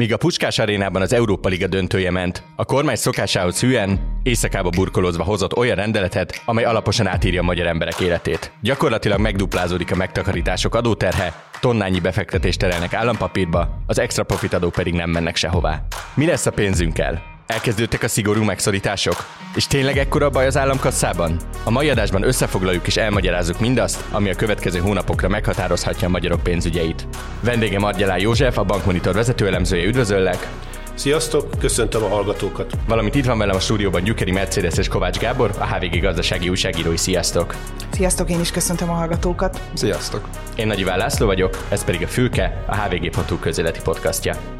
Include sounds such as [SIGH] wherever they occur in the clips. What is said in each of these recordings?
Míg a Puskás arénában az Európa Liga döntője ment, a kormány szokásához hűen, éjszakába burkolózva hozott olyan rendeletet, amely alaposan átírja a magyar emberek életét. Gyakorlatilag megduplázódik a megtakarítások adóterhe, tonnányi befektetést terelnek állampapírba, az extra profitadók pedig nem mennek sehová. Mi lesz a pénzünkkel? Elkezdődtek a szigorú megszorítások? És tényleg ekkora baj az államkasszában? A mai adásban összefoglaljuk és elmagyarázzuk mindazt, ami a következő hónapokra meghatározhatja a magyarok pénzügyeit. Vendégem Argyalá József, a Bankmonitor vezetőelemzője, üdvözöllek! Sziasztok, köszöntöm a hallgatókat! Valamint itt van velem a stúdióban Gyükeri Mercedes és Kovács Gábor, a HVG gazdasági újságírói. Sziasztok! Sziasztok, én is köszöntöm a hallgatókat! Sziasztok! Én Nagy Iván László vagyok, ez pedig a Fülke, a hvg.hu közéleti podcastja.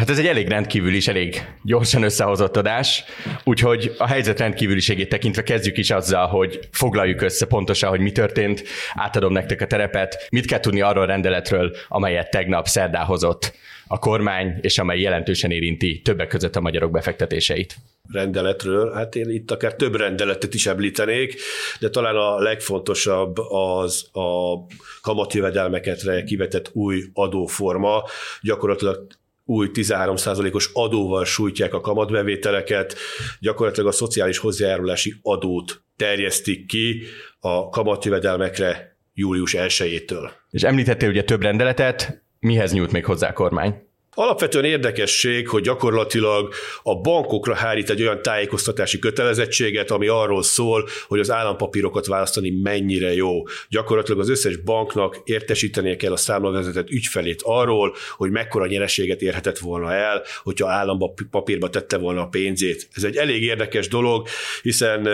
Hát ez egy elég rendkívül is, elég gyorsan összehozott adás, úgyhogy a helyzet rendkívüliségét tekintve kezdjük is azzal, hogy foglaljuk össze pontosan, hogy mi történt, átadom nektek a terepet, mit kell tudni arról a rendeletről, amelyet tegnap szerdán hozott a kormány, és amely jelentősen érinti többek között a magyarok befektetéseit? Rendeletről, hát én itt akár több rendeletet is említenék, de talán a legfontosabb az a kamatjövedelmeket kivetett új adóforma, gyakorlatilag új 13%-os adóval sújtják a kamatbevételeket, gyakorlatilag a szociális hozzájárulási adót terjesztik ki a kamatjövedelmekre július 1-től. És említettél ugye több rendeletet, mihez nyújt még hozzá a kormány? Alapvetően érdekesség, hogy gyakorlatilag a bankokra hárít egy olyan tájékoztatási kötelezettséget, ami arról szól, hogy az állampapírokat választani mennyire jó. Gyakorlatilag az összes banknak értesítenie kell a számlavezetett ügyfelét arról, hogy mekkora nyereséget érhetett volna el, hogyha állampapírba tette volna a pénzét. Ez egy elég érdekes dolog, hiszen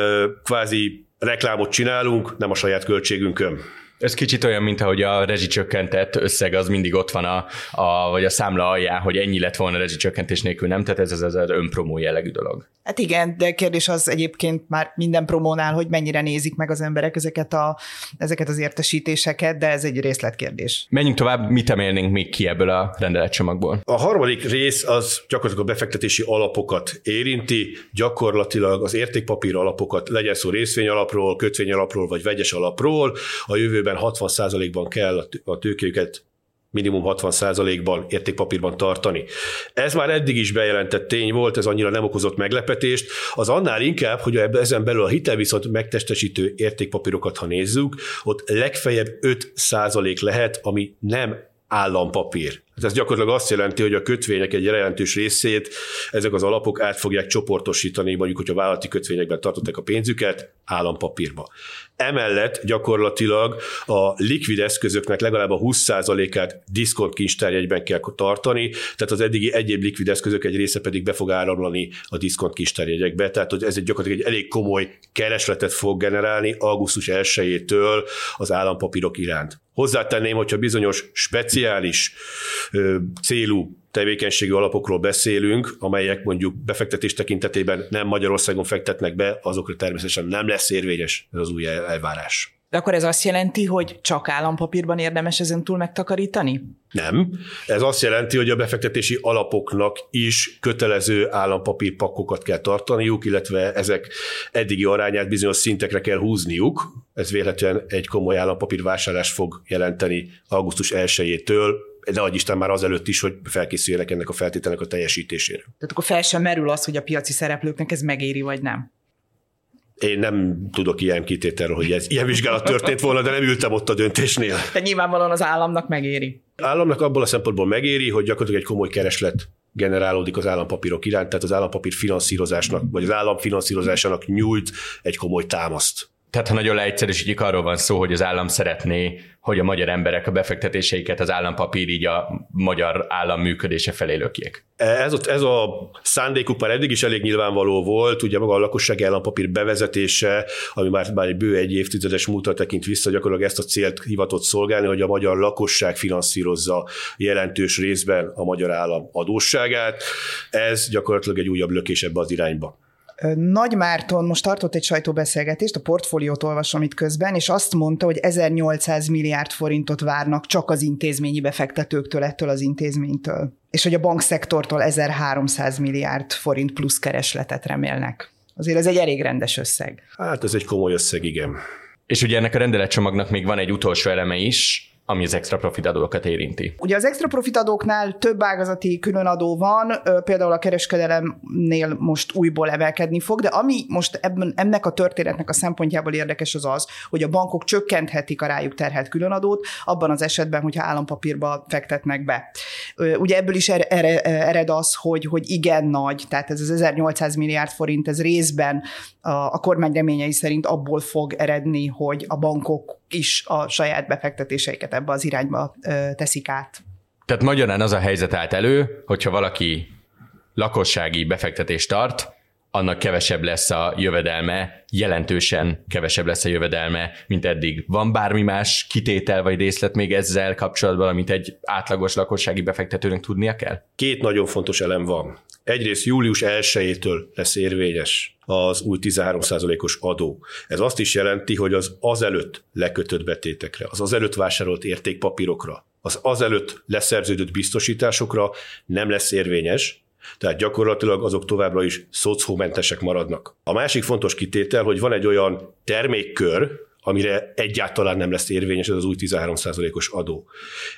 kvázi reklámot csinálunk, nem a saját költségünkön. Ez kicsit olyan, mint ahogy a rezsicsökkentett összeg az mindig ott van a, a vagy a számla alján, hogy ennyi lett volna rezsicsökkentés nélkül, nem? Tehát ez az, az, az önpromó jellegű dolog. Hát igen, de kérdés az egyébként már minden promónál, hogy mennyire nézik meg az emberek ezeket, a, ezeket az értesítéseket, de ez egy részletkérdés. Menjünk tovább, mit emelnénk még ki ebből a rendeletcsomagból? A harmadik rész az gyakorlatilag a befektetési alapokat érinti, gyakorlatilag az értékpapír alapokat, legyen szó részvény alapról, kötvény alapról vagy vegyes alapról, a jövőben 60%-ban kell a tőkéket minimum 60%-ban értékpapírban tartani. Ez már eddig is bejelentett tény volt, ez annyira nem okozott meglepetést, az annál inkább, hogy ezen belül a hitelviszont megtestesítő értékpapírokat, ha nézzük, ott legfeljebb 5% lehet, ami nem állampapír. Hát ez gyakorlatilag azt jelenti, hogy a kötvények egy jelentős részét ezek az alapok át fogják csoportosítani, mondjuk, hogyha vállalati kötvényekben tartották a pénzüket, állampapírba. Emellett gyakorlatilag a likvid eszközöknek legalább a 20%-át diszkont kincstárjegyben kell tartani, tehát az eddigi egyéb likvid eszközök egy része pedig be fog áramlani a diszkont kincstárjegyekbe, tehát hogy ez egy gyakorlatilag egy elég komoly keresletet fog generálni augusztus 1-től az állampapírok iránt. Hozzátenném, hogyha bizonyos speciális ö, célú tevékenységi alapokról beszélünk, amelyek mondjuk befektetés tekintetében nem Magyarországon fektetnek be, azokra természetesen nem lesz érvényes ez az új elvárás. De akkor ez azt jelenti, hogy csak állampapírban érdemes ezen túl megtakarítani? Nem. Ez azt jelenti, hogy a befektetési alapoknak is kötelező állampapírpakkokat kell tartaniuk, illetve ezek eddigi arányát bizonyos szintekre kell húzniuk. Ez véletlenül egy komoly állampapír vásárlás fog jelenteni augusztus 1-től, de adj Isten már azelőtt is, hogy felkészüljenek ennek a feltételnek a teljesítésére. Tehát akkor fel sem merül az, hogy a piaci szereplőknek ez megéri, vagy nem? Én nem tudok ilyen kitételről, hogy ez ilyen vizsgálat történt volna, de nem ültem ott a döntésnél. De nyilvánvalóan az államnak megéri. Államnak abból a szempontból megéri, hogy gyakorlatilag egy komoly kereslet generálódik az állampapírok iránt, tehát az állampapír finanszírozásnak, vagy az állam finanszírozásának nyújt egy komoly támaszt. Tehát ha nagyon leegyszerűsítjük, arról van szó, hogy az állam szeretné, hogy a magyar emberek a befektetéseiket az állampapír így a magyar állam működése felé lökjék. Ez, a, ez a szándékuk már eddig is elég nyilvánvaló volt, ugye maga a lakossági állampapír bevezetése, ami már, már egy bő egy évtizedes múltra tekint vissza, gyakorlatilag ezt a célt hivatott szolgálni, hogy a magyar lakosság finanszírozza jelentős részben a magyar állam adósságát. Ez gyakorlatilag egy újabb lökés ebbe az irányba. Nagy Márton most tartott egy sajtóbeszélgetést, a portfóliót olvasom itt közben, és azt mondta, hogy 1800 milliárd forintot várnak csak az intézményi befektetőktől ettől az intézménytől, és hogy a bankszektortól 1300 milliárd forint plusz keresletet remélnek. Azért ez egy elég rendes összeg. Hát ez egy komoly összeg, igen. És ugye ennek a rendeletcsomagnak még van egy utolsó eleme is, ami az extra profit adókat érinti. Ugye az extra profit adóknál több ágazati különadó van, például a kereskedelemnél most újból emelkedni fog, de ami most ebben, ennek a történetnek a szempontjából érdekes az az, hogy a bankok csökkenthetik a rájuk terhelt különadót, abban az esetben, hogyha állampapírba fektetnek be. Ugye ebből is ered az, hogy, hogy igen nagy, tehát ez az 1800 milliárd forint, ez részben a, a kormány reményei szerint abból fog eredni, hogy a bankok is a saját befektetéseiket ebbe az irányba teszik át. Tehát magyarán az a helyzet állt elő, hogyha valaki lakossági befektetést tart, annak kevesebb lesz a jövedelme, jelentősen kevesebb lesz a jövedelme, mint eddig. Van bármi más kitétel vagy részlet még ezzel kapcsolatban, amit egy átlagos lakossági befektetőnek tudnia kell? Két nagyon fontos elem van. Egyrészt július 1-től lesz érvényes az új 13%-os adó. Ez azt is jelenti, hogy az azelőtt lekötött betétekre, az azelőtt vásárolt értékpapírokra, az azelőtt leszerződött biztosításokra nem lesz érvényes, tehát gyakorlatilag azok továbbra is szocómentesek maradnak. A másik fontos kitétel, hogy van egy olyan termékkör, amire egyáltalán nem lesz érvényes ez az új 13%-os adó.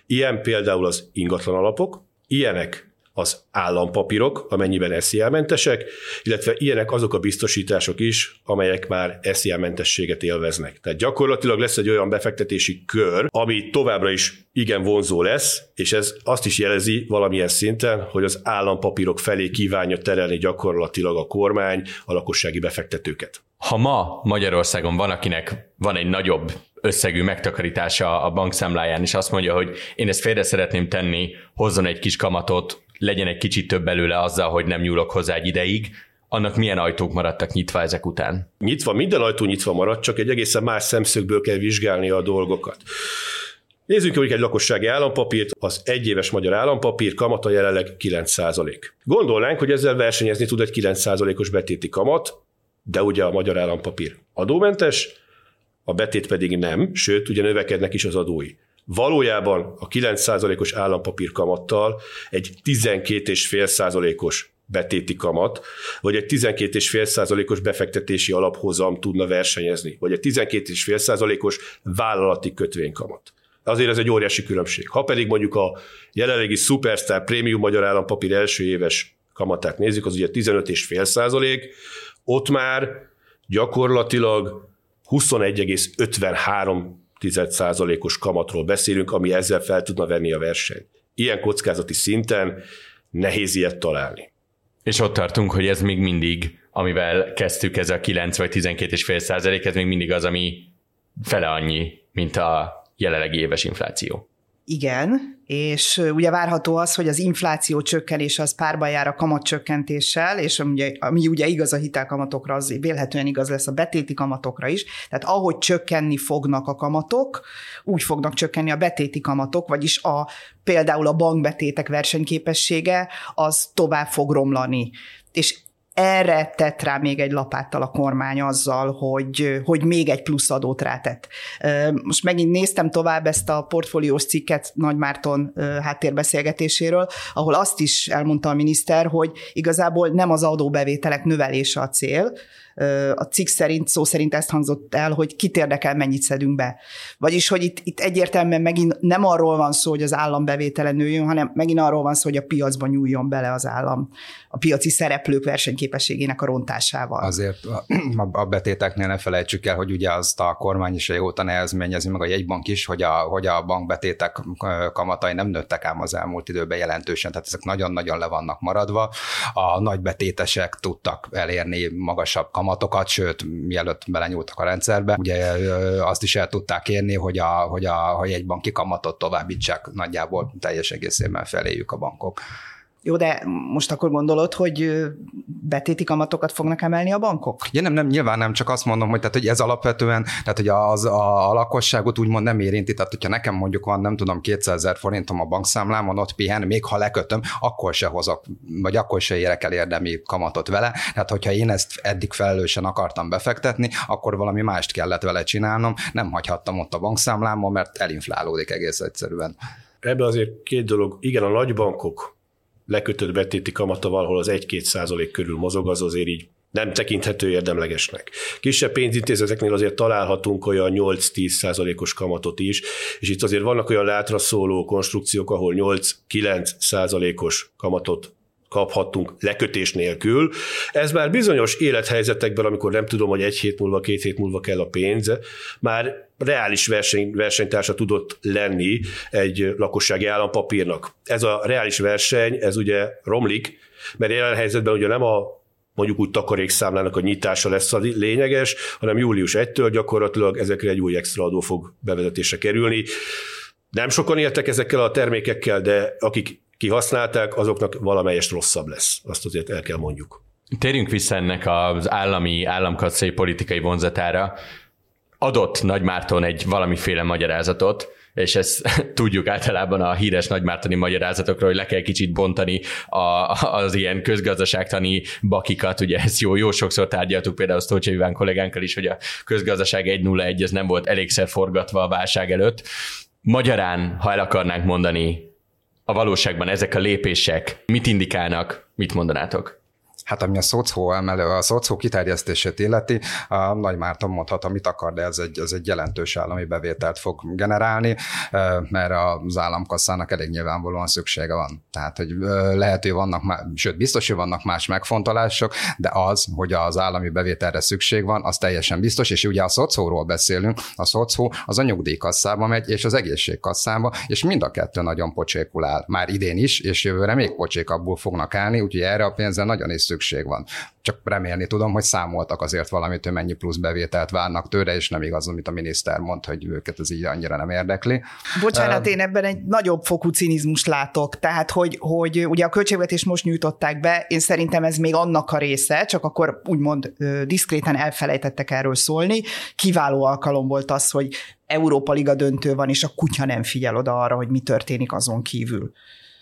Ilyen például az ingatlan alapok, ilyenek az állampapírok, amennyiben SZIA-mentesek, illetve ilyenek azok a biztosítások is, amelyek már SZIA-mentességet élveznek. Tehát gyakorlatilag lesz egy olyan befektetési kör, ami továbbra is igen vonzó lesz, és ez azt is jelezi valamilyen szinten, hogy az állampapírok felé kívánja terelni gyakorlatilag a kormány a lakossági befektetőket. Ha ma Magyarországon van, akinek van egy nagyobb összegű megtakarítása a bankszámláján, és azt mondja, hogy én ezt félre szeretném tenni, hozzon egy kis kamatot, legyen egy kicsit több belőle azzal, hogy nem nyúlok hozzá egy ideig, annak milyen ajtók maradtak nyitva ezek után? Nyitva, minden ajtó nyitva maradt, csak egy egészen más szemszögből kell vizsgálni a dolgokat. Nézzük hogy egy lakossági állampapírt, az egyéves magyar állampapír kamata jelenleg 9%. Gondolnánk, hogy ezzel versenyezni tud egy 9%-os betéti kamat, de ugye a magyar állampapír adómentes, a betét pedig nem, sőt, ugye növekednek is az adói. Valójában a 9%-os állampapír kamattal egy 12,5%-os betéti kamat, vagy egy 12,5%-os befektetési alaphozam tudna versenyezni, vagy egy 12,5%-os vállalati kötvénykamat. Azért ez egy óriási különbség. Ha pedig mondjuk a jelenlegi Superstar Premium Magyar Állampapír első éves kamatát nézzük, az ugye 15,5 ott már gyakorlatilag 21,53 os kamatról beszélünk, ami ezzel fel tudna venni a versenyt. Ilyen kockázati szinten nehéz ilyet találni. És ott tartunk, hogy ez még mindig, amivel kezdtük, ez a 9 vagy 12,5 százalék, ez még mindig az, ami fele annyi, mint a jelenlegi éves infláció. Igen, és ugye várható az, hogy az infláció csökkenés az párban jár a kamatcsökkentéssel, és ugye, ami ugye igaz a hitelkamatokra, az vélhetően igaz lesz a betéti kamatokra is. Tehát ahogy csökkenni fognak a kamatok, úgy fognak csökkenni a betéti kamatok, vagyis a, például a bankbetétek versenyképessége az tovább fog romlani. És erre tett rá még egy lapáttal a kormány azzal, hogy, hogy még egy plusz adót rátett. Most megint néztem tovább ezt a portfóliós cikket Nagy Márton háttérbeszélgetéséről, ahol azt is elmondta a miniszter, hogy igazából nem az adóbevételek növelése a cél, a cikk szerint, szó szerint ezt hangzott el, hogy kit érdekel, mennyit szedünk be. Vagyis, hogy itt, itt egyértelműen megint nem arról van szó, hogy az állam bevétele nőjön, hanem megint arról van szó, hogy a piacba nyúljon bele az állam a piaci szereplők versenyképességének a rontásával. Azért a betéteknél ne felejtsük el, hogy ugye azt a kormány is régóta nehezményezi, meg a jegybank is, hogy a, hogy a bankbetétek kamatai nem nőttek ám az elmúlt időben jelentősen, tehát ezek nagyon-nagyon le vannak maradva. A nagy betétesek tudtak elérni magasabb kamatokat, sőt, mielőtt belenyúltak a rendszerbe, ugye azt is el tudták érni, hogy a, hogy a, hogy egy banki kamatot továbbítsák nagyjából teljes egészében feléjük a bankok. Jó, de most akkor gondolod, hogy betéti kamatokat fognak emelni a bankok? Ja, nem, nem, nyilván nem, csak azt mondom, hogy, tehát, hogy ez alapvetően, tehát hogy az, a, a lakosságot úgymond nem érinti, tehát hogyha nekem mondjuk van, nem tudom, 200 ezer forintom a bankszámlámon, ott pihen, még ha lekötöm, akkor se hozok, vagy akkor se érek el érdemi kamatot vele. Tehát, hogyha én ezt eddig felelősen akartam befektetni, akkor valami mást kellett vele csinálnom, nem hagyhattam ott a bankszámlámon, mert elinflálódik egész egyszerűen. Ebben azért két dolog. Igen, a nagybankok lekötött betéti kamata valahol az 1-2 százalék körül mozog, az azért így nem tekinthető érdemlegesnek. Kisebb pénzintézeteknél azért találhatunk olyan 8-10 százalékos kamatot is, és itt azért vannak olyan látra szóló konstrukciók, ahol 8-9 százalékos kamatot kaphattunk lekötés nélkül. Ez már bizonyos élethelyzetekben, amikor nem tudom, hogy egy hét múlva, két hét múlva kell a pénz, már reális verseny, versenytársa tudott lenni egy lakossági állampapírnak. Ez a reális verseny, ez ugye romlik, mert jelen helyzetben ugye nem a mondjuk úgy takarékszámlának a nyitása lesz a lényeges, hanem július 1-től gyakorlatilag ezekre egy új extra adó fog bevezetésre kerülni. Nem sokan éltek ezekkel a termékekkel, de akik kihasználták, azoknak valamelyest rosszabb lesz. Azt azért el kell mondjuk. Térjünk vissza ennek az állami, államkasszai politikai vonzatára. Adott Nagymárton egy valamiféle magyarázatot, és ezt [LAUGHS] tudjuk általában a híres nagymártani magyarázatokról, hogy le kell kicsit bontani a, az ilyen közgazdaságtani bakikat, ugye ezt jó, jó sokszor tárgyaltuk például Sztócsa Iván kollégánkkal is, hogy a közgazdaság 1.01 ez nem volt elégszer forgatva a válság előtt. Magyarán, ha el akarnánk mondani a valóságban ezek a lépések mit indikálnak, mit mondanátok? Hát ami a szocó emelő, a szocó kiterjesztését illeti, a Nagy Márton mondhat, amit akar, de ez egy, ez egy jelentős állami bevételt fog generálni, mert az államkasszának elég nyilvánvalóan szüksége van. Tehát, hogy lehet, hogy vannak, sőt, biztos, hogy vannak más megfontolások, de az, hogy az állami bevételre szükség van, az teljesen biztos, és ugye a szocóról beszélünk, a szocó az a nyugdíjkasszába megy, és az egészségkasszába, és mind a kettő nagyon pocsékul áll. Már idén is, és jövőre még pocsékabbul fognak állni, úgyhogy erre a pénzre nagyon is szükség van. Csak remélni tudom, hogy számoltak azért valamit, hogy mennyi plusz bevételt várnak tőle, és nem igaz, amit a miniszter mond, hogy őket ez így annyira nem érdekli. Bocsánat, én ebben egy nagyobb fokú cinizmust látok. Tehát, hogy, hogy ugye a költségvetést most nyújtották be, én szerintem ez még annak a része, csak akkor úgymond diszkréten elfelejtettek erről szólni. Kiváló alkalom volt az, hogy Európa Liga döntő van, és a kutya nem figyel oda arra, hogy mi történik azon kívül.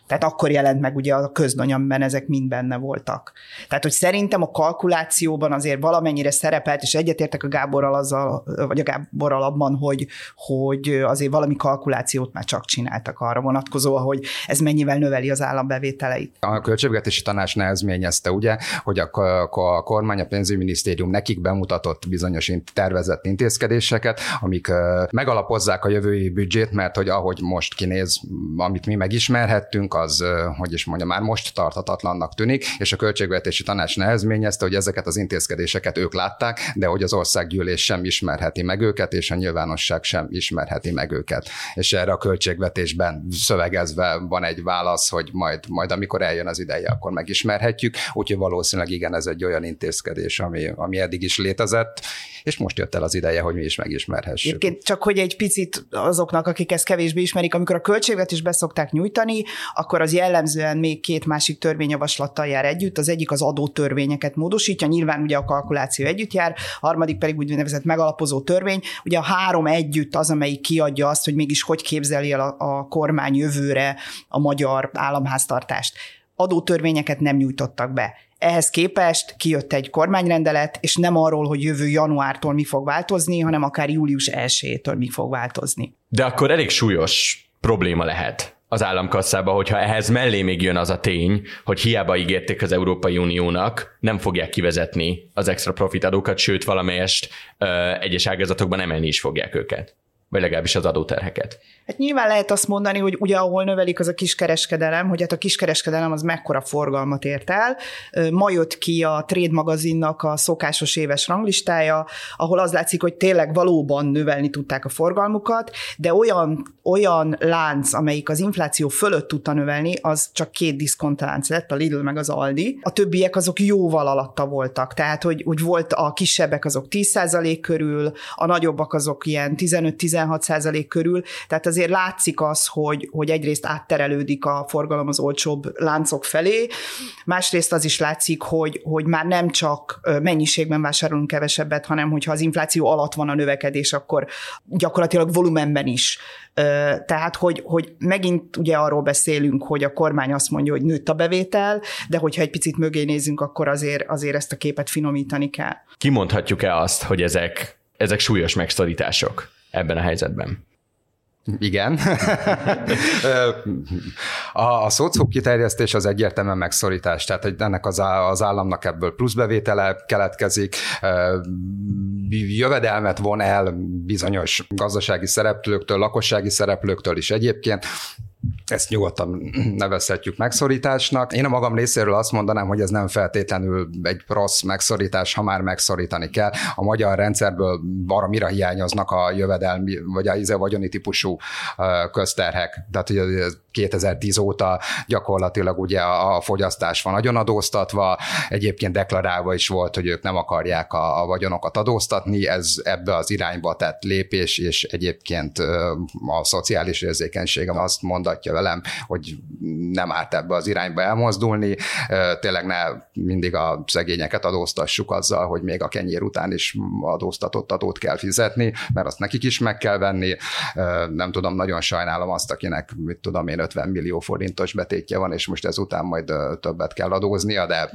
Tehát akkor jelent meg ugye a köznanyamben ezek mind benne voltak. Tehát, hogy szerintem a kalkulációban azért valamennyire szerepelt, és egyetértek a Gáborral azzal, vagy a Gáborral abban, hogy, hogy azért valami kalkulációt már csak csináltak arra vonatkozóan, hogy ez mennyivel növeli az állambevételeit. A költségvetési tanács nehezményezte, ugye, hogy a, a kormány, a pénzügyminisztérium nekik bemutatott bizonyos tervezett intézkedéseket, amik megalapozzák a jövői büdzsét, mert hogy ahogy most kinéz, amit mi megismerhettünk, az, hogy is mondja, már most tartatatlannak tűnik, és a költségvetési tanács nehezményezte, hogy ezeket az intézkedéseket ők látták, de hogy az országgyűlés sem ismerheti meg őket, és a nyilvánosság sem ismerheti meg őket. És erre a költségvetésben szövegezve van egy válasz, hogy majd, majd amikor eljön az ideje, akkor megismerhetjük, úgyhogy valószínűleg igen, ez egy olyan intézkedés, ami, ami eddig is létezett, és most jött el az ideje, hogy mi is megismerhessük. Egyébként csak hogy egy picit azoknak, akik ezt kevésbé ismerik, amikor a költségvetést beszokták nyújtani, akkor az jellemzően még két másik törvényjavaslattal jár együtt. Az egyik az adótörvényeket módosítja, nyilván ugye a kalkuláció együtt jár, a harmadik pedig úgynevezett megalapozó törvény. Ugye a három együtt az, amelyik kiadja azt, hogy mégis hogy képzeli el a, a kormány jövőre a magyar államháztartást adótörvényeket nem nyújtottak be. Ehhez képest kijött egy kormányrendelet, és nem arról, hogy jövő januártól mi fog változni, hanem akár július 1-től mi fog változni. De akkor elég súlyos probléma lehet az államkasszába, hogyha ehhez mellé még jön az a tény, hogy hiába ígérték az Európai Uniónak, nem fogják kivezetni az extra profit adókat, sőt valamelyest ö, egyes ágazatokban emelni is fogják őket vagy legalábbis az adóterheket. Hát nyilván lehet azt mondani, hogy ugye ahol növelik az a kiskereskedelem, hogy hát a kiskereskedelem az mekkora forgalmat ért el. Ma jött ki a Trade magazinnak a szokásos éves ranglistája, ahol az látszik, hogy tényleg valóban növelni tudták a forgalmukat, de olyan, olyan lánc, amelyik az infláció fölött tudta növelni, az csak két diszkontlánc lett, a Lidl meg az Aldi. A többiek azok jóval alatta voltak, tehát hogy, hogy volt a kisebbek azok 10% körül, a nagyobbak azok ilyen 15-16% körül, tehát azért látszik az, hogy, hogy egyrészt átterelődik a forgalom az olcsóbb láncok felé, másrészt az is látszik, hogy, hogy már nem csak mennyiségben vásárolunk kevesebbet, hanem hogyha az infláció alatt van a növekedés, akkor gyakorlatilag volumenben is tehát, hogy, hogy megint ugye arról beszélünk, hogy a kormány azt mondja, hogy nőtt a bevétel, de hogyha egy picit mögé nézünk, akkor azért, azért ezt a képet finomítani kell. Kimondhatjuk-e azt, hogy ezek, ezek súlyos megszorítások ebben a helyzetben? Igen. a, a szocó kiterjesztés az egyértelműen megszorítás, tehát ennek az, az államnak ebből plusz bevétele keletkezik, jövedelmet von el bizonyos gazdasági szereplőktől, lakossági szereplőktől is egyébként, ezt nyugodtan nevezhetjük megszorításnak. Én a magam részéről azt mondanám, hogy ez nem feltétlenül egy rossz megszorítás, ha már megszorítani kell. A magyar rendszerből mire hiányoznak a jövedelmi, vagy a izé vagyoni típusú közterhek. Tehát ugye 2010 óta gyakorlatilag ugye a fogyasztás van nagyon adóztatva, egyébként deklarálva is volt, hogy ők nem akarják a, a vagyonokat adóztatni, ez ebbe az irányba tett lépés, és egyébként a szociális érzékenységem azt mondatja velem, hogy nem árt ebbe az irányba elmozdulni, tényleg ne mindig a szegényeket adóztassuk azzal, hogy még a kenyér után is adóztatott adót kell fizetni, mert azt nekik is meg kell venni. Nem tudom, nagyon sajnálom azt, akinek, mit tudom én, 50 millió forintos betétje van, és most ezután majd többet kell adóznia, de,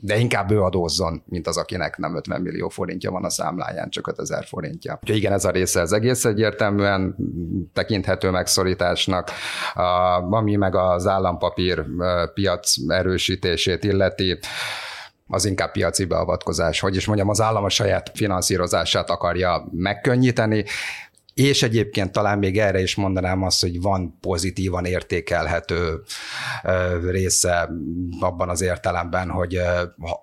de inkább ő adózzon, mint az, akinek nem 50 millió forintja van a számláján, csak 5000 forintja. Úgyhogy igen, ez a része az egész egyértelműen tekinthető megszorításnak, ami meg az állampapír piac erősítését illeti, az inkább piaci beavatkozás, hogy is mondjam, az állam a saját finanszírozását akarja megkönnyíteni, és egyébként talán még erre is mondanám azt, hogy van pozitívan értékelhető része abban az értelemben, hogy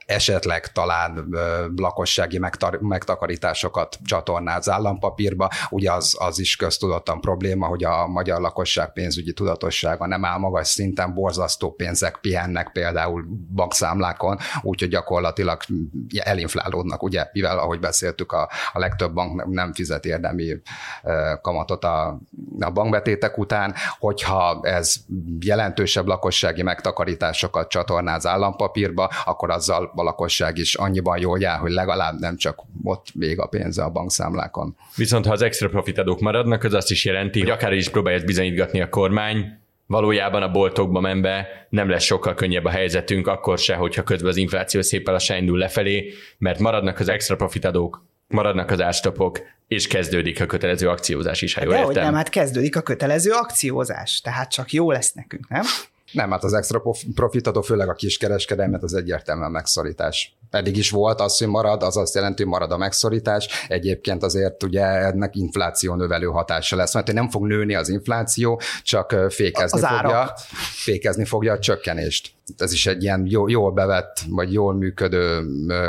esetleg talán lakossági megtakarításokat csatornáz állampapírba. Ugye az, az is köztudottan probléma, hogy a magyar lakosság pénzügyi tudatossága nem áll magas szinten, borzasztó pénzek pihennek például bankszámlákon, úgyhogy gyakorlatilag elinflálódnak, ugye, mivel ahogy beszéltük, a, a legtöbb bank nem fizet érdemi kamatot a, a bankbetétek után, hogyha ez jelentősebb lakossági megtakarításokat csatornáz állampapírba, akkor azzal a lakosság is annyiban jól jár, hogy legalább nem csak ott még a pénze a bankszámlákon. Viszont ha az extra profitadók maradnak, az azt is jelenti, hogy akár is próbálja bizonyítgatni a kormány, valójában a boltokba menve nem lesz sokkal könnyebb a helyzetünk, akkor se, hogyha közben az infláció szépen lassan indul lefelé, mert maradnak az extra profitadók, maradnak az árstopok, és kezdődik a kötelező akciózás is, ha jól értem. nem, hát kezdődik a kötelező akciózás, tehát csak jó lesz nekünk, nem? Nem, hát az extra profitadó, főleg a kiskereskedelmet, az egyértelműen megszorítás. Eddig is volt az, hogy marad, az azt jelenti, hogy marad a megszorítás. Egyébként azért ugye ennek infláció növelő hatása lesz, mert nem fog nőni az infláció, csak fékezni, az fogja, fékezni fogja a csökkenést ez is egy ilyen jó, jól bevett, vagy jól működő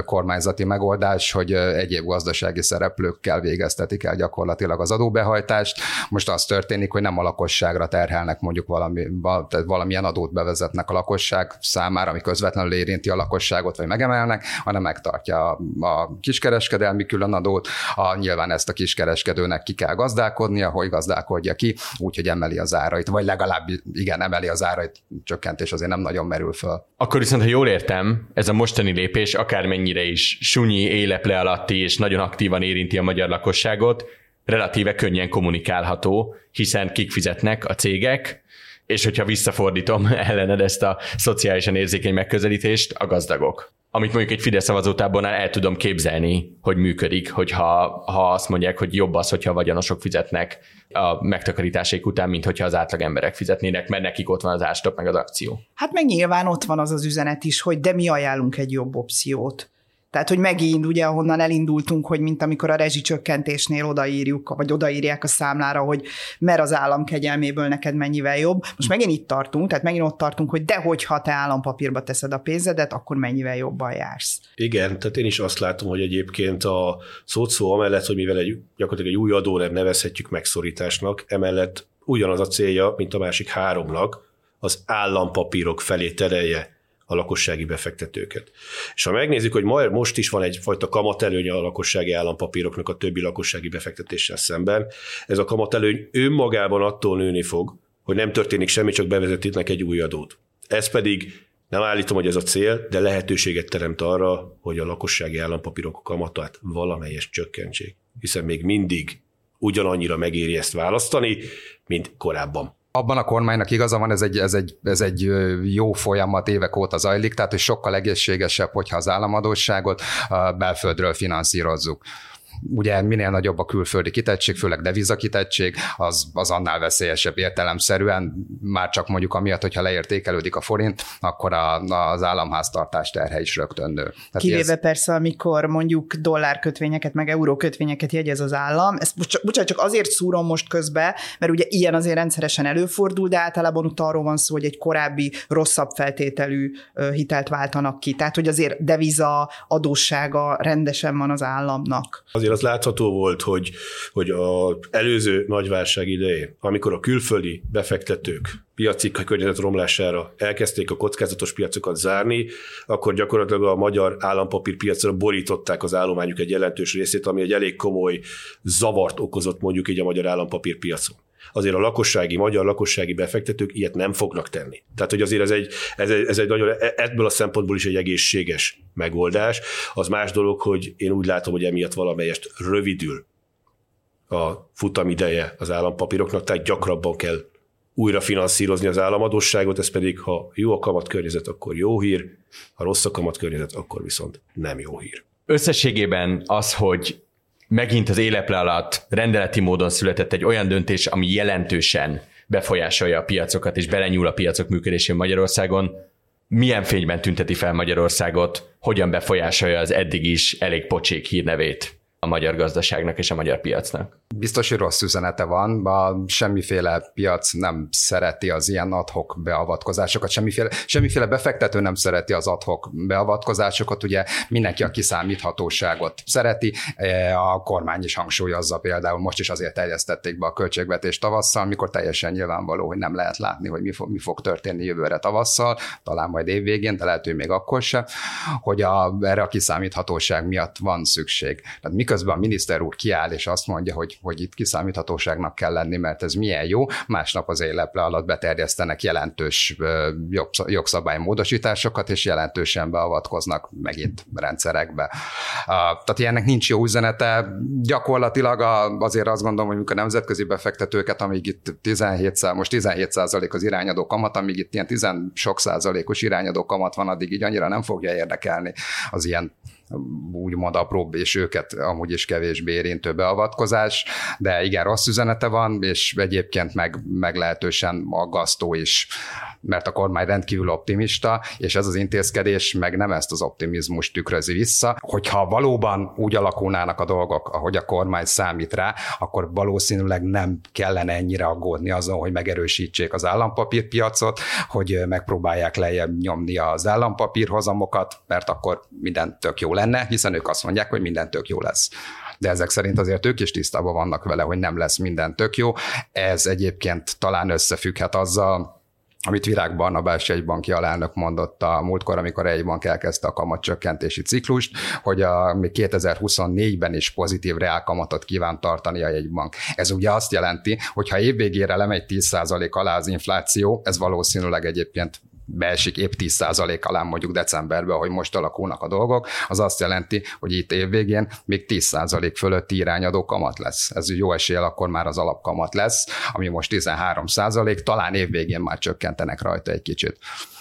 kormányzati megoldás, hogy egyéb gazdasági szereplőkkel végeztetik el gyakorlatilag az adóbehajtást. Most az történik, hogy nem a lakosságra terhelnek mondjuk valami, tehát valamilyen adót bevezetnek a lakosság számára, ami közvetlenül érinti a lakosságot, vagy megemelnek, hanem megtartja a, a kiskereskedelmi különadót. A, nyilván ezt a kiskereskedőnek ki kell gazdálkodnia, hogy gazdálkodja ki, úgyhogy emeli az árait, vagy legalább igen, emeli az árait, csökkentés azért nem nagyon merül fel. Akkor viszont, ha jól értem, ez a mostani lépés akármennyire is sunyi, éleple alatti és nagyon aktívan érinti a magyar lakosságot, relatíve könnyen kommunikálható, hiszen kik fizetnek a cégek, és hogyha visszafordítom [LAUGHS] ellened ezt a szociálisan érzékeny megközelítést, a gazdagok. Amit mondjuk egy Fidesz szavazótábornál el tudom képzelni, hogy működik, hogyha ha azt mondják, hogy jobb az, hogyha vagyonosok fizetnek a megtakarításaik után, mint hogyha az átlag emberek fizetnének, mert nekik ott van az ástop meg az akció. Hát meg nyilván ott van az az üzenet is, hogy de mi ajánlunk egy jobb opciót. Tehát, hogy megint ugye ahonnan elindultunk, hogy mint amikor a rezsicsökkentésnél odaírjuk, vagy odaírják a számlára, hogy mer az állam kegyelméből neked mennyivel jobb. Most megint itt tartunk, tehát megint ott tartunk, hogy de hogyha te állampapírba teszed a pénzedet, akkor mennyivel jobban jársz. Igen, tehát én is azt látom, hogy egyébként a szótszó amellett, hogy mivel egy, gyakorlatilag egy új adó nem nevezhetjük megszorításnak, emellett ugyanaz a célja, mint a másik háromnak, az állampapírok felé terelje a lakossági befektetőket. És ha megnézzük, hogy majd most is van egyfajta kamatelőny a lakossági állampapíroknak a többi lakossági befektetéssel szemben, ez a kamatelőny önmagában attól nőni fog, hogy nem történik semmi, csak bevezetítnek egy új adót. Ez pedig nem állítom, hogy ez a cél, de lehetőséget teremt arra, hogy a lakossági állampapírok kamatát valamelyes csökkentsék. Hiszen még mindig ugyanannyira megéri ezt választani, mint korábban abban a kormánynak igaza van, ez egy, ez, egy, ez egy jó folyamat évek óta zajlik, tehát hogy sokkal egészségesebb, hogyha az államadóságot belföldről finanszírozzuk ugye minél nagyobb a külföldi kitettség, főleg deviza kitettség, az, az annál veszélyesebb értelemszerűen, már csak mondjuk amiatt, hogyha leértékelődik a forint, akkor a, az államháztartás terhe is rögtön nő. Tehát Kivéve ez... persze, amikor mondjuk dollárkötvényeket, meg eurókötvényeket jegyez az állam, ezt bocsánat, csak azért szúrom most közbe, mert ugye ilyen azért rendszeresen előfordul, de általában ott arról van szó, hogy egy korábbi rosszabb feltételű hitelt váltanak ki. Tehát, hogy azért deviza adóssága rendesen van az államnak. Azért az látható volt, hogy, hogy az előző nagyválság idején, amikor a külföldi befektetők piaci környezet romlására elkezdték a kockázatos piacokat zárni, akkor gyakorlatilag a magyar állampapírpiacra borították az állományuk egy jelentős részét, ami egy elég komoly zavart okozott mondjuk így a magyar állampapírpiacon azért a lakossági, magyar lakossági befektetők ilyet nem fognak tenni. Tehát, hogy azért ez egy, ez egy, ez egy nagyon, e, ebből a szempontból is egy egészséges megoldás. Az más dolog, hogy én úgy látom, hogy emiatt valamelyest rövidül a futamideje az állampapíroknak, tehát gyakrabban kell újra finanszírozni az államadosságot, ez pedig, ha jó a kamatkörnyezet, akkor jó hír, ha rossz a kamatkörnyezet, akkor viszont nem jó hír. Összességében az, hogy megint az éleple alatt rendeleti módon született egy olyan döntés, ami jelentősen befolyásolja a piacokat és belenyúl a piacok működésén Magyarországon, milyen fényben tünteti fel Magyarországot, hogyan befolyásolja az eddig is elég pocsék hírnevét a magyar gazdaságnak és a magyar piacnak. Biztos, hogy rossz üzenete van, a semmiféle piac nem szereti az ilyen adhok beavatkozásokat, semmiféle, semmiféle befektető nem szereti az adhok beavatkozásokat, ugye mindenki a kiszámíthatóságot szereti, e, a kormány is hangsúlyozza például, most is azért terjesztették be a költségvetést tavasszal, mikor teljesen nyilvánvaló, hogy nem lehet látni, hogy mi fog, mi fog történni jövőre tavasszal, talán majd évvégén, de lehet, hogy még akkor sem, hogy a, erre a kiszámíthatóság miatt van szükség. Tehát miközben a miniszter úr kiáll és azt mondja, hogy hogy itt kiszámíthatóságnak kell lenni, mert ez milyen jó, másnap az éleple alatt beterjesztenek jelentős jogszabálymódosításokat, és jelentősen beavatkoznak megint rendszerekbe. Tehát ilyennek nincs jó üzenete. Gyakorlatilag azért azt gondolom, hogy a nemzetközi befektetőket, amíg itt 17 most 17 százalék az irányadó kamat, amíg itt ilyen 10 sok százalékos irányadó kamat van, addig így annyira nem fogja érdekelni az ilyen úgymond apróbb, és őket amúgy is kevésbé érintő beavatkozás, de igen, rossz üzenete van, és egyébként meg meglehetősen aggasztó is, mert a kormány rendkívül optimista, és ez az intézkedés meg nem ezt az optimizmust tükrözi vissza. Hogyha valóban úgy alakulnának a dolgok, ahogy a kormány számít rá, akkor valószínűleg nem kellene ennyire aggódni azon, hogy megerősítsék az állampapírpiacot, hogy megpróbálják lejjebb nyomni az állampapírhozamokat, mert akkor minden tök jó lenne, hiszen ők azt mondják, hogy minden tök jó lesz de ezek szerint azért ők is tisztában vannak vele, hogy nem lesz minden tök jó. Ez egyébként talán összefügghet azzal, amit Virág Barnabás egy banki alelnök mondott a múltkor, amikor egy bank elkezdte a kamatcsökkentési ciklust, hogy a, még 2024-ben is pozitív reálkamatot kíván tartani a jegybank. Ez ugye azt jelenti, hogy ha évvégére lemegy 10% alá az infláció, ez valószínűleg egyébként beesik épp 10% alá mondjuk decemberben, hogy most alakulnak a dolgok, az azt jelenti, hogy itt évvégén még 10% fölötti irányadó kamat lesz. Ez jó eséllyel akkor már az alapkamat lesz, ami most 13%, talán évvégén már csökkentenek rajta egy kicsit.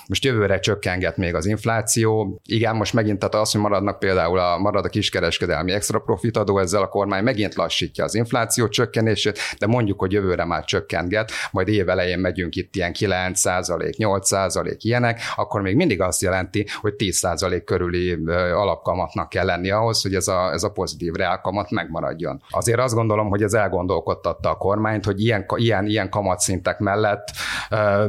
Most jövőre csökkenget még az infláció. Igen, most megint tehát az, hogy maradnak például a, marad a kiskereskedelmi extra profit adó, ezzel a kormány megint lassítja az infláció csökkenését, de mondjuk, hogy jövőre már csökkentget, majd év elején megyünk itt ilyen 9 8 ilyenek, akkor még mindig azt jelenti, hogy 10 körüli alapkamatnak kell lenni ahhoz, hogy ez a, ez a pozitív reálkamat megmaradjon. Azért azt gondolom, hogy ez elgondolkodtatta a kormányt, hogy ilyen, ilyen, ilyen kamatszintek mellett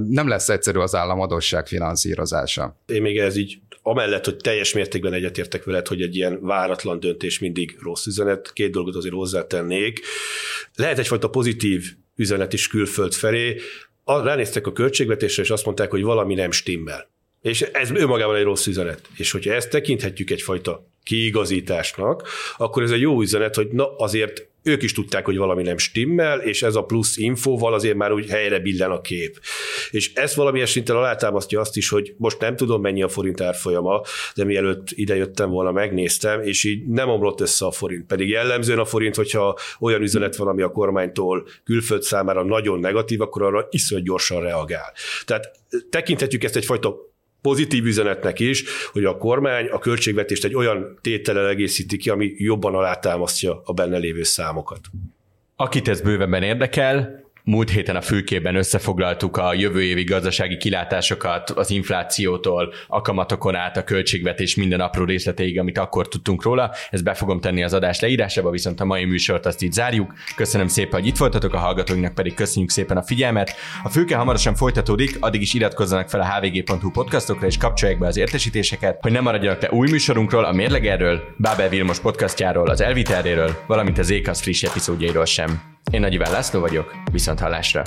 nem lesz egyszerű az államadóság finanszírozása finanszírozása. Én még ez így, amellett, hogy teljes mértékben egyetértek veled, hogy egy ilyen váratlan döntés mindig rossz üzenet, két dolgot azért hozzátennék. Lehet egyfajta pozitív üzenet is külföld felé. Ránéztek a költségvetésre, és azt mondták, hogy valami nem stimmel. És ez önmagában egy rossz üzenet. És hogyha ezt tekinthetjük egyfajta kiigazításnak, akkor ez egy jó üzenet, hogy na azért ők is tudták, hogy valami nem stimmel, és ez a plusz infóval azért már úgy helyre billen a kép. És ez valamilyen szinten alátámasztja azt is, hogy most nem tudom mennyi a forint árfolyama, de mielőtt idejöttem volna, megnéztem, és így nem omlott össze a forint. Pedig jellemzően a forint, hogyha olyan üzenet van, ami a kormánytól külföld számára nagyon negatív, akkor arra iszonyat gyorsan reagál. Tehát tekinthetjük ezt egyfajta pozitív üzenetnek is, hogy a kormány a költségvetést egy olyan tétellel egészíti ki, ami jobban alátámasztja a benne lévő számokat. Akit ez bővebben érdekel, Múlt héten a fülkében összefoglaltuk a jövő évi gazdasági kilátásokat az inflációtól, a kamatokon át a költségvetés minden apró részleteig, amit akkor tudtunk róla. Ezt be fogom tenni az adás leírásába, viszont a mai műsort azt így zárjuk. Köszönöm szépen, hogy itt voltatok, a hallgatóinknak pedig köszönjük szépen a figyelmet. A fülke hamarosan folytatódik, addig is iratkozzanak fel a hvg.hu podcastokra és kapcsolják be az értesítéseket, hogy ne maradjanak le új műsorunkról, a Mérlegerről, Bábel Vilmos podcastjáról, az Elviterről, valamint az Ékasz friss epizódjairól sem. Én Nagy László vagyok, viszont hallásra!